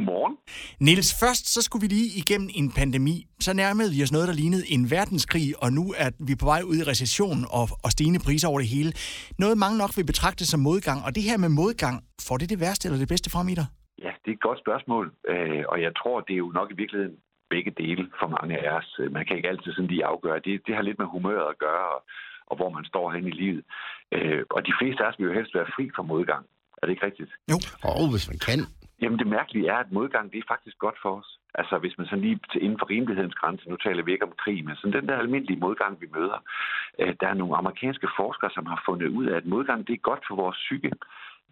Godmorgen. Niels, først så skulle vi lige igennem en pandemi. Så nærmede vi os noget, der lignede en verdenskrig, og nu er vi på vej ud i recession og, og stigende priser over det hele. Noget mange nok vil betragte som modgang, og det her med modgang, får det det værste eller det bedste frem i dig? Ja, det er et godt spørgsmål, øh, og jeg tror, det er jo nok i virkeligheden begge dele for mange af os. Man kan ikke altid sådan lige afgøre. Det, det har lidt med humøret at gøre, og, og hvor man står hen i livet. Øh, og de fleste af os vil jo helst være fri fra modgang. Er det ikke rigtigt? Jo. Og hvis man kan. Jamen det mærkelige er, at modgang det er faktisk godt for os. Altså hvis man sådan lige til inden for rimelighedens grænse, nu taler vi ikke om krig, men sådan den der almindelige modgang, vi møder. Øh, der er nogle amerikanske forskere, som har fundet ud af, at modgang det er godt for vores psyke.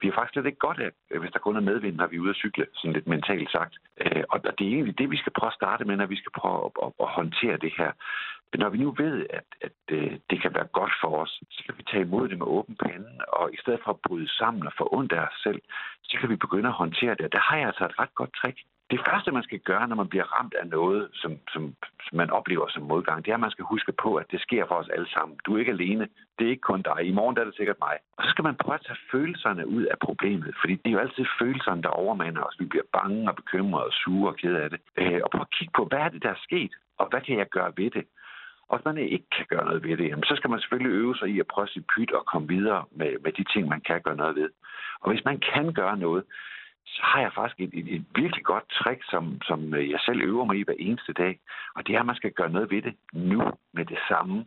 Vi har faktisk slet ikke godt af, øh, hvis der kun er medvind, når vi er ude at cykle, sådan lidt mentalt sagt. Øh, og det er egentlig det, vi skal prøve at starte med, når vi skal prøve at, at, at håndtere det her. Men når vi nu ved, at, at øh, det kan være godt for os, så kan vi tage imod det med åben pande, og i stedet for at bryde sammen og få ondt af os selv, så kan vi begynde at håndtere det. Og der har jeg altså et ret godt trick. Det første, man skal gøre, når man bliver ramt af noget, som, som, som man oplever som modgang, det er, at man skal huske på, at det sker for os alle sammen. Du er ikke alene. Det er ikke kun dig. I morgen er det sikkert mig. Og så skal man prøve at tage følelserne ud af problemet, fordi det er jo altid følelserne, der overmander os. Vi bliver bange og bekymrede og sure og ked af det. Øh, og prøv at kigge på, hvad er det, der er sket, og hvad kan jeg gøre ved det? Og hvis man ikke kan gøre noget ved det, jamen, så skal man selvfølgelig øve sig i at prøve sit pyt og komme videre med, med de ting, man kan gøre noget ved. Og hvis man kan gøre noget, så har jeg faktisk et, et, et virkelig godt trick, som, som øh, jeg selv øver mig i hver eneste dag. Og det er, at man skal gøre noget ved det nu med det samme.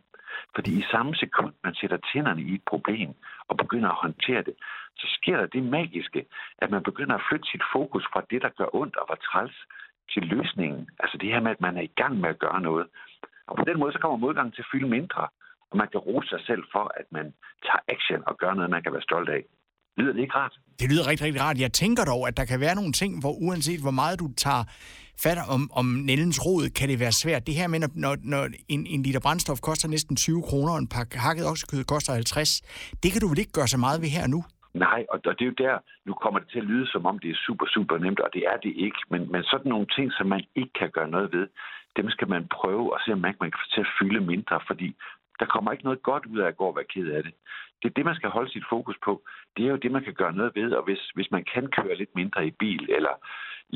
Fordi i samme sekund, man sætter tænderne i et problem og begynder at håndtere det, så sker der det magiske, at man begynder at flytte sit fokus fra det, der gør ondt og var træls, til løsningen. Altså det her med, at man er i gang med at gøre noget. Og på den måde, så kommer modgangen til at fylde mindre. Og man kan rose sig selv for, at man tager action og gør noget, man kan være stolt af. Lyder det ikke rart? Det lyder rigtig, rigtig rart. Jeg tænker dog, at der kan være nogle ting, hvor uanset hvor meget du tager fat om, om Nellens rod, kan det være svært. Det her med, når, når en, en liter brændstof koster næsten 20 kroner, og en pakke hakket oksekød koster 50, det kan du vel ikke gøre så meget ved her nu? Nej, og det er jo der, nu kommer det til at lyde som om, det er super, super nemt, og det er det ikke. Men, men sådan nogle ting, som man ikke kan gøre noget ved, dem skal man prøve at se, om man kan få til at fylde mindre, fordi der kommer ikke noget godt ud af at gå og være ked af det. Det er det, man skal holde sit fokus på. Det er jo det, man kan gøre noget ved, og hvis, hvis man kan køre lidt mindre i bil, eller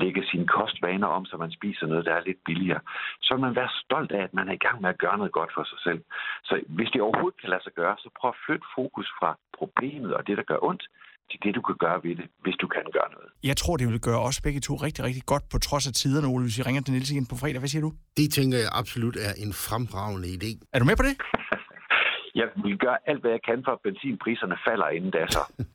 lægge sine kostvaner om, så man spiser noget, der er lidt billigere, så vil man være stolt af, at man er i gang med at gøre noget godt for sig selv. Så hvis det overhovedet kan lade sig gøre, så prøv at flytte fokus fra problemet og det, der gør ondt, til det, du kan gøre ved det, hvis du kan gøre noget. Jeg tror, det vil gøre os begge to rigtig, rigtig godt på trods af tiderne, Ole, hvis vi ringer til Niels igen på fredag. Hvad siger du? Det tænker jeg absolut er en fremragende idé. Er du med på det? jeg vil gøre alt, hvad jeg kan for, at benzinpriserne falder inden da så.